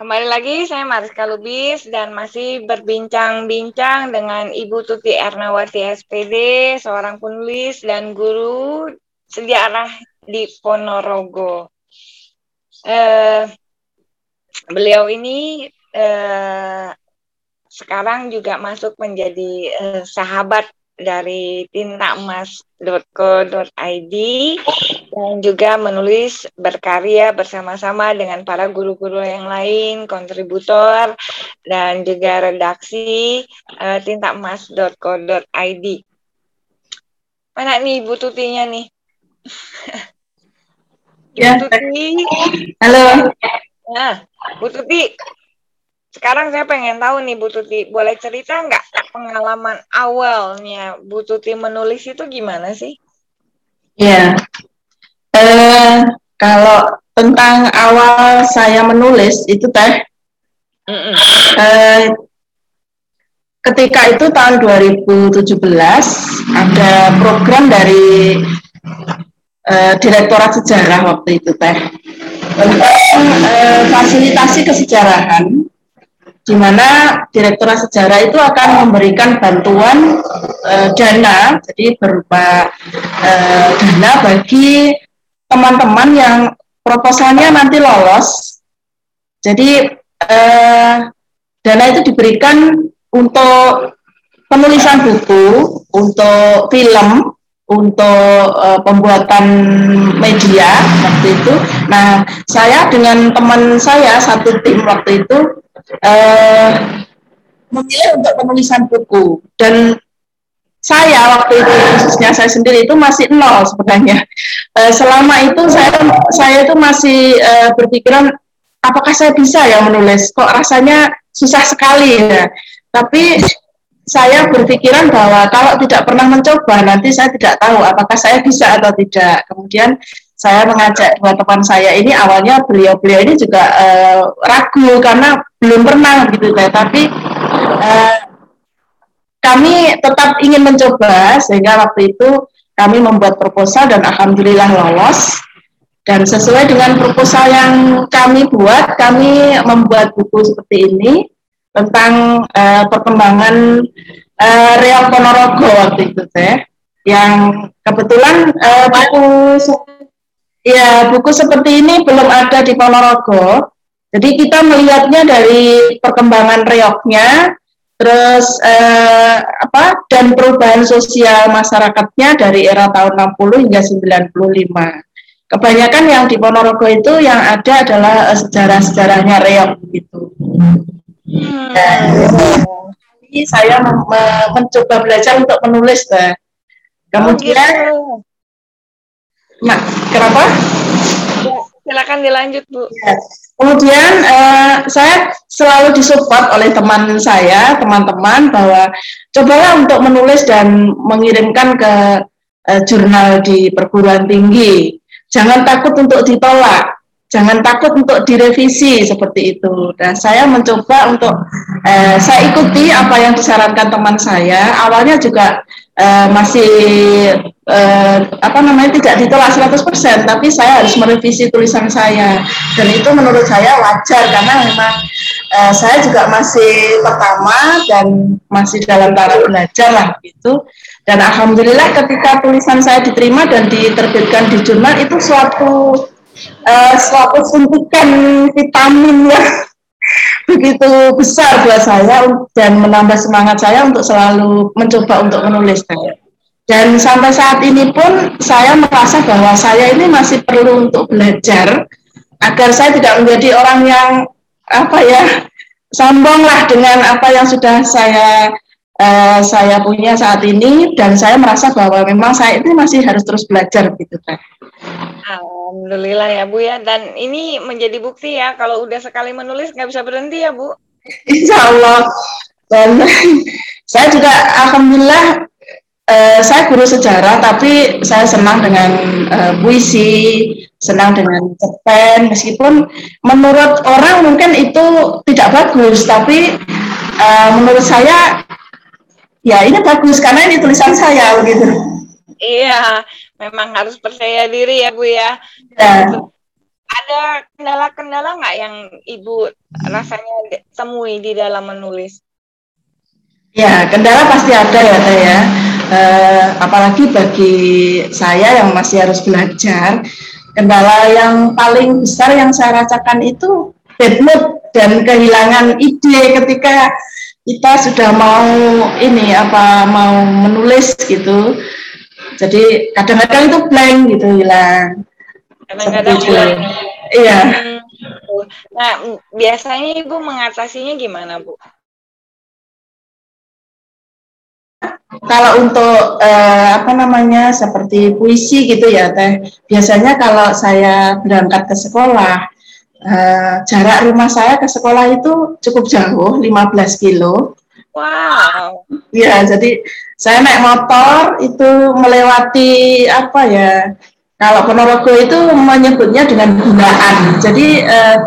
Kembali lagi saya Mariska Lubis dan masih berbincang-bincang dengan Ibu Tuti Ernawati SPD, seorang penulis dan guru sejarah di Ponorogo. Eh, beliau ini eh, sekarang juga masuk menjadi eh, sahabat dari tintaemas.co.id dan juga menulis berkarya bersama-sama dengan para guru-guru yang lain, kontributor dan juga redaksi uh, tintaemas.co.id. Mana nih Ibu Tutinya nih? ya. Tuti. Halo. Nah, Bu Tuti, sekarang saya pengen tahu nih Bu Tuti, boleh cerita nggak pengalaman awalnya Bu Tuti menulis itu gimana sih? Ya, eh, tentang awal saya menulis itu teh, mm eh, ketika itu tahun 2017 ada program dari eh, Direktorat Sejarah waktu itu teh tentang eh, fasilitasi kesejarahan di mana Direktorat Sejarah itu akan memberikan bantuan e, dana, jadi berupa e, dana bagi teman-teman yang proposalnya nanti lolos. Jadi e, dana itu diberikan untuk penulisan buku, untuk film, untuk uh, pembuatan media waktu itu. Nah, saya dengan teman saya satu tim waktu itu uh, memilih untuk penulisan buku dan saya waktu itu khususnya saya sendiri itu masih nol sebenarnya. Uh, selama itu saya saya itu masih uh, berpikiran apakah saya bisa ya menulis? Kok rasanya susah sekali ya. Tapi saya berpikiran bahwa kalau tidak pernah mencoba nanti saya tidak tahu apakah saya bisa atau tidak. Kemudian saya mengajak dua teman saya ini awalnya beliau-beliau ini juga uh, ragu karena belum pernah gitu ya. Tapi uh, kami tetap ingin mencoba sehingga waktu itu kami membuat proposal dan alhamdulillah lolos. Dan sesuai dengan proposal yang kami buat, kami membuat buku seperti ini tentang uh, perkembangan uh, Reok Ponorogo waktu itu teh yang kebetulan uh, buku ya buku seperti ini belum ada di Ponorogo jadi kita melihatnya dari perkembangan reoknya terus eh, apa dan perubahan sosial masyarakatnya dari era tahun 60 hingga 95 kebanyakan yang di Ponorogo itu yang ada adalah sejarah-sejarahnya reok gitu Hmm. Jadi saya mencoba belajar untuk menulis, Mbak. Kemudian, oh, gitu. nah, kenapa? Ya, silakan dilanjut, Bu. Ya. Kemudian uh, saya selalu disupport oleh teman saya, teman-teman bahwa cobalah untuk menulis dan mengirimkan ke uh, jurnal di perguruan tinggi. Jangan takut untuk ditolak jangan takut untuk direvisi seperti itu. Dan saya mencoba untuk eh, saya ikuti apa yang disarankan teman saya. Awalnya juga eh, masih eh, apa namanya tidak ditolak 100%, tapi saya harus merevisi tulisan saya. Dan itu menurut saya wajar karena memang eh, saya juga masih pertama dan masih dalam tahap belajar lah gitu. Dan alhamdulillah ketika tulisan saya diterima dan diterbitkan di jurnal itu suatu uh, suatu suntikan vitamin yang begitu besar buat saya dan menambah semangat saya untuk selalu mencoba untuk menulis. Dan sampai saat ini pun saya merasa bahwa saya ini masih perlu untuk belajar agar saya tidak menjadi orang yang apa ya sombong lah dengan apa yang sudah saya uh, saya punya saat ini dan saya merasa bahwa memang saya itu masih harus terus belajar gitu kan. Alhamdulillah ya Bu ya. Dan ini menjadi bukti ya kalau udah sekali menulis nggak bisa berhenti ya Bu. Insya Allah. Dan saya juga alhamdulillah eh, saya guru sejarah tapi saya senang dengan eh, puisi, senang dengan cerpen meskipun menurut orang mungkin itu tidak bagus tapi eh, menurut saya ya ini bagus karena ini tulisan saya begitu. Iya, memang harus percaya diri ya Bu ya. ya. ada kendala-kendala nggak yang ibu rasanya temui di dalam menulis? Ya, kendala pasti ada ya, Teh ya. Uh, apalagi bagi saya yang masih harus belajar, kendala yang paling besar yang saya rasakan itu bad mood dan kehilangan ide ketika kita sudah mau ini apa mau menulis gitu jadi kadang-kadang itu blank gitu hilang. Kadang-kadang hilang iya. Hmm. nah biasanya ibu mengatasinya gimana bu? Kalau untuk eh, apa namanya seperti puisi gitu ya teh. Biasanya kalau saya berangkat ke sekolah Uh, jarak rumah saya ke sekolah itu cukup jauh, 15 kilo. Wow. Ya, jadi saya naik motor itu melewati apa ya? Kalau Ponorogo itu menyebutnya dengan gunaan. Jadi uh,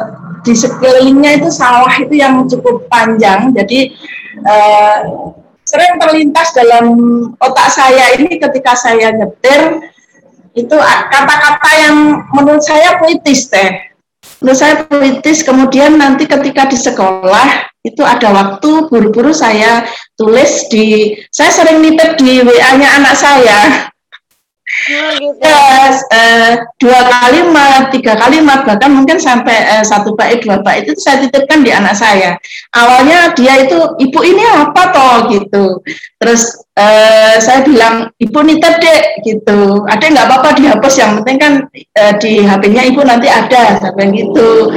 di sekelilingnya itu sawah itu yang cukup panjang. Jadi uh, sering terlintas dalam otak saya ini ketika saya nyetir itu kata-kata yang menurut saya puitis teh menurut saya politis kemudian nanti ketika di sekolah itu ada waktu buru-buru saya tulis di saya sering nitip di WA-nya anak saya Oh, gitu. Yes, uh, dua kalimat, tiga kalimat, bahkan mungkin sampai uh, satu bait, dua bait itu saya titipkan di anak saya. Awalnya dia itu, ibu ini apa toh gitu. Terus uh, saya bilang, ibu nitip dek gitu. Ada nggak apa-apa dihapus, yang penting kan uh, di HP-nya ibu nanti ada, sampai gitu.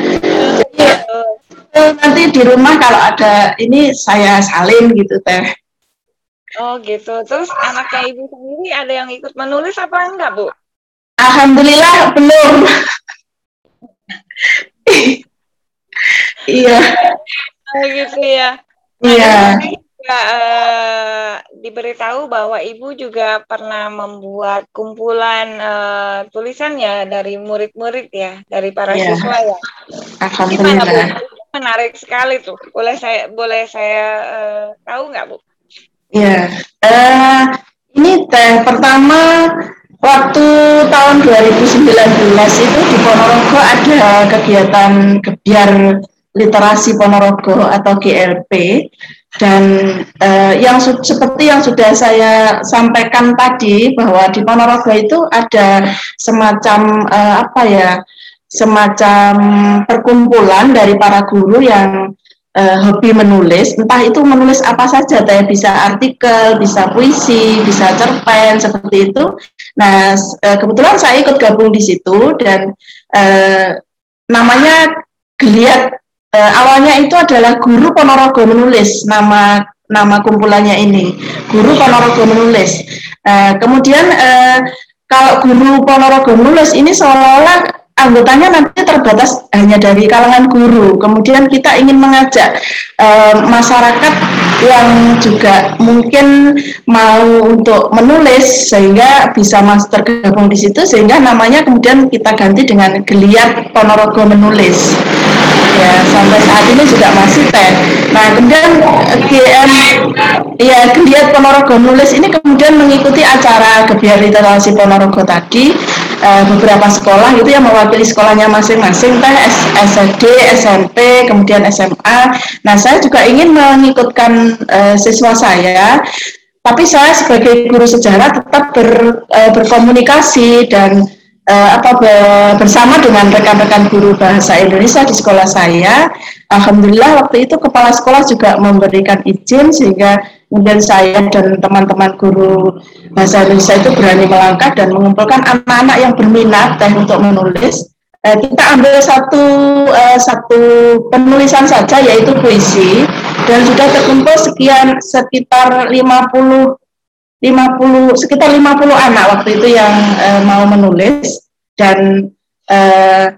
Nanti di rumah kalau ada ini saya salin gitu teh. Oh gitu. Terus anaknya ibu sendiri ada yang ikut menulis apa enggak bu? Alhamdulillah belum. iya. Oh gitu ya. Iya. Juga, uh, diberitahu bahwa ibu juga pernah membuat kumpulan uh, tulisan ya dari murid-murid ya, dari para yeah. siswa ya. Alhamdulillah. Gimana, bu? Menarik sekali tuh. Boleh saya boleh saya uh, tahu nggak bu? Ya, uh, ini teh pertama waktu tahun 2019 itu di Ponorogo ada kegiatan kebiar literasi Ponorogo atau GLP dan uh, yang seperti yang sudah saya sampaikan tadi bahwa di Ponorogo itu ada semacam uh, apa ya semacam perkumpulan dari para guru yang uh, hobi menulis, entah itu menulis apa saja, teh bisa artikel, bisa puisi, bisa cerpen seperti itu. Nah, uh, kebetulan saya ikut gabung di situ dan uh, namanya Geliat. Uh, awalnya itu adalah Guru Ponorogo menulis nama nama kumpulannya ini, Guru Ponorogo menulis. Uh, kemudian uh, kalau Guru Ponorogo menulis ini seolah-olah anggotanya nanti terbatas hanya dari kalangan guru. Kemudian kita ingin mengajak uh, masyarakat yang juga mungkin mau untuk menulis sehingga bisa masuk tergabung di situ sehingga namanya kemudian kita ganti dengan Geliat Ponorogo menulis. Ya, sampai saat ini juga masih teh. Nah, kemudian GM ya Geliat Ponorogo menulis ini kemudian mengikuti acara Gebiar Literasi Ponorogo tadi uh, beberapa sekolah itu yang mewakili sekolahnya masing-masing teh SD, SMP, kemudian SMA. Nah, saya juga ingin mengikutkan uh, siswa saya tapi saya sebagai guru sejarah tetap ber, uh, berkomunikasi dan uh, apa bersama dengan rekan-rekan guru bahasa Indonesia di sekolah saya. Alhamdulillah waktu itu kepala sekolah juga memberikan izin sehingga kemudian saya dan teman-teman guru bahasa Indonesia itu berani melangkah dan mengumpulkan anak-anak yang berminat teh untuk menulis eh, kita ambil satu eh, satu penulisan saja yaitu puisi dan sudah terkumpul sekian sekitar 50 50 sekitar 50 anak waktu itu yang eh, mau menulis. Dan eh,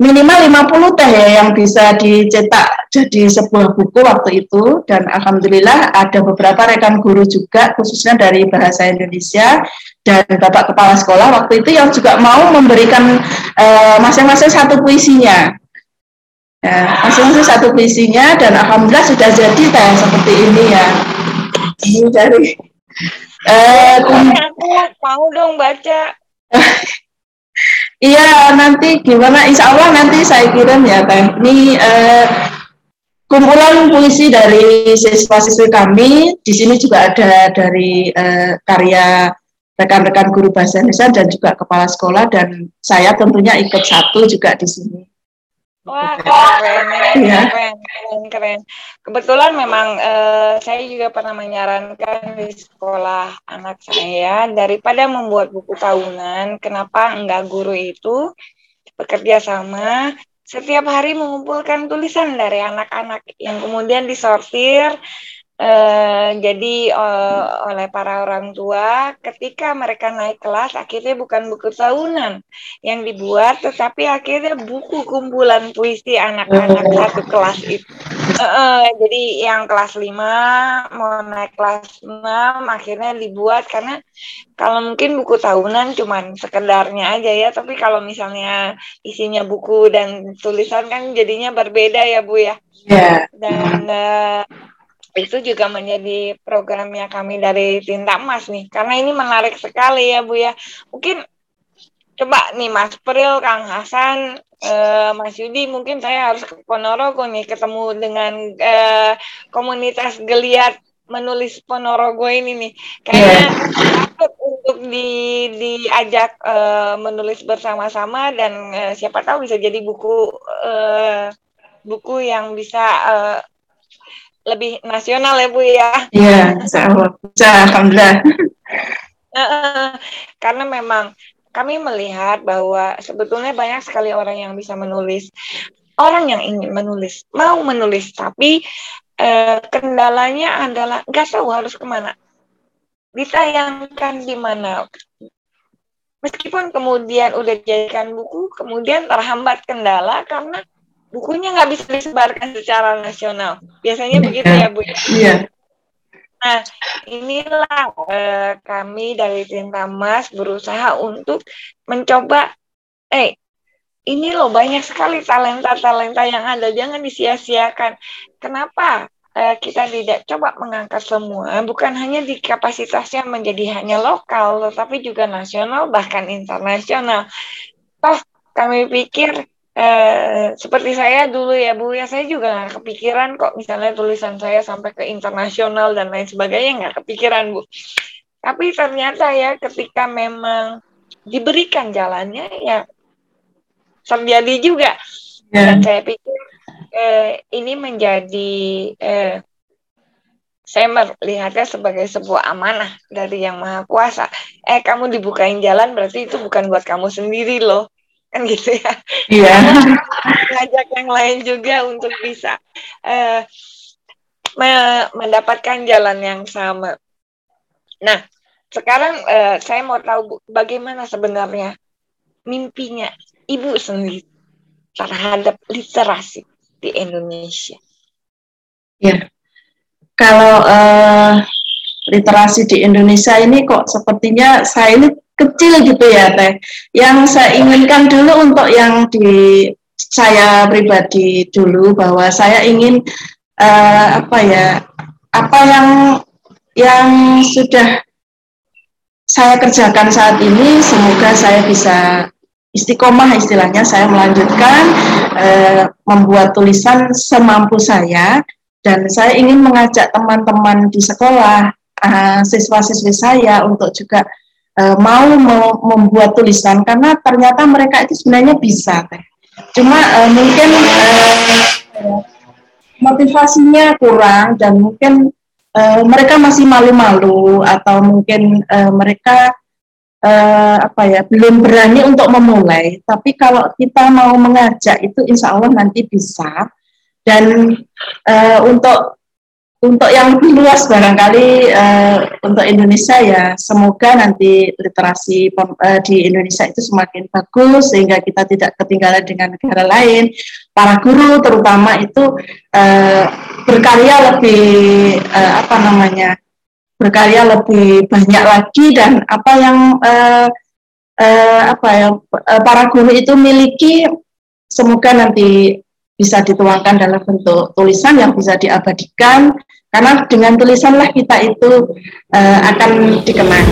minimal 50 teh ya yang bisa dicetak jadi sebuah buku waktu itu. Dan alhamdulillah ada beberapa rekan guru juga khususnya dari bahasa Indonesia dan Bapak Kepala Sekolah waktu itu yang juga mau memberikan eh, masing-masing uh, satu puisinya. Ya, masing-masing satu puisinya dan alhamdulillah sudah jadi teh seperti ini ya. Ini dari uh, aku mau dong baca Iya, nanti gimana? Insya Allah nanti saya kirim ya, Teh. Ini eh, kumpulan puisi dari siswa-siswi kami. Di sini juga ada dari eh, karya rekan-rekan guru bahasa Indonesia dan juga kepala sekolah dan saya tentunya ikut satu juga di sini. Wah keren, ya. keren, keren, keren. Kebetulan memang eh, saya juga pernah menyarankan di sekolah anak saya daripada membuat buku tahunan, kenapa enggak guru itu bekerja sama setiap hari mengumpulkan tulisan dari anak-anak yang kemudian disortir Uh, jadi uh, oleh para orang tua ketika mereka naik kelas akhirnya bukan buku tahunan yang dibuat tetapi akhirnya buku kumpulan puisi anak-anak oh. satu kelas itu uh, jadi yang kelas 5 mau naik kelas 6 akhirnya dibuat karena kalau mungkin buku tahunan cuman sekedarnya aja ya tapi kalau misalnya isinya buku dan tulisan kan jadinya berbeda ya Bu ya yeah. dan uh, itu juga menjadi programnya kami dari Tinta Emas nih. Karena ini menarik sekali ya Bu ya. Mungkin coba nih Mas Pril Kang Hasan eh, Mas Yudi mungkin saya harus ke Ponorogo nih ketemu dengan eh, komunitas geliat menulis Ponorogo ini nih. Kayaknya takut untuk di diajak uh, menulis bersama-sama dan uh, siapa tahu bisa jadi buku uh, buku yang bisa uh, lebih nasional ya Bu ya. Iya, bisa, alhamdulillah. Karena memang kami melihat bahwa sebetulnya banyak sekali orang yang bisa menulis, orang yang ingin menulis, mau menulis, tapi eh, kendalanya adalah nggak tahu harus ke mana, ditayangkan di mana. Meskipun kemudian udah dijadikan buku, kemudian terhambat kendala karena bukunya nggak bisa disebarkan secara nasional. Biasanya ya, begitu ya Bu. Iya. Nah, inilah eh, kami dari Tinta Mas berusaha untuk mencoba, eh, ini loh banyak sekali talenta-talenta yang ada, jangan disia-siakan. Kenapa eh, kita tidak coba mengangkat semua, bukan hanya di kapasitasnya menjadi hanya lokal, tetapi juga nasional bahkan internasional. Toh kami pikir eh, seperti saya dulu ya Bu ya saya juga nggak kepikiran kok misalnya tulisan saya sampai ke internasional dan lain sebagainya nggak kepikiran Bu tapi ternyata ya ketika memang diberikan jalannya ya terjadi juga yeah. dan saya pikir eh, ini menjadi eh, saya melihatnya sebagai sebuah amanah dari yang maha kuasa. Eh kamu dibukain jalan berarti itu bukan buat kamu sendiri loh kan gitu ya. Iya. Ngajak yang lain juga untuk bisa uh, me mendapatkan jalan yang sama. Nah, sekarang uh, saya mau tahu Bu, bagaimana sebenarnya mimpinya Ibu sendiri terhadap literasi di Indonesia. Ya, kalau uh, literasi di Indonesia ini kok sepertinya saya ini kecil gitu ya teh. Yang saya inginkan dulu untuk yang di saya pribadi dulu bahwa saya ingin uh, apa ya apa yang yang sudah saya kerjakan saat ini semoga saya bisa istiqomah istilahnya saya melanjutkan uh, membuat tulisan semampu saya dan saya ingin mengajak teman-teman di sekolah uh, siswa-siswi saya untuk juga uh, mau, membuat tulisan karena ternyata mereka itu sebenarnya bisa. Cuma uh, mungkin uh, motivasinya kurang dan mungkin uh, mereka masih malu-malu atau mungkin uh, mereka uh, apa ya belum berani untuk memulai. Tapi kalau kita mau mengajak itu insya Allah nanti bisa. Dan uh, untuk untuk yang lebih luas barangkali uh, untuk Indonesia ya semoga nanti literasi uh, di Indonesia itu semakin bagus sehingga kita tidak ketinggalan dengan negara lain. Para guru terutama itu uh, berkarya lebih uh, apa namanya berkarya lebih banyak lagi dan apa yang uh, uh, apa ya para guru itu miliki semoga nanti bisa dituangkan dalam bentuk tulisan yang bisa diabadikan karena dengan tulisanlah kita itu uh, akan dikenang.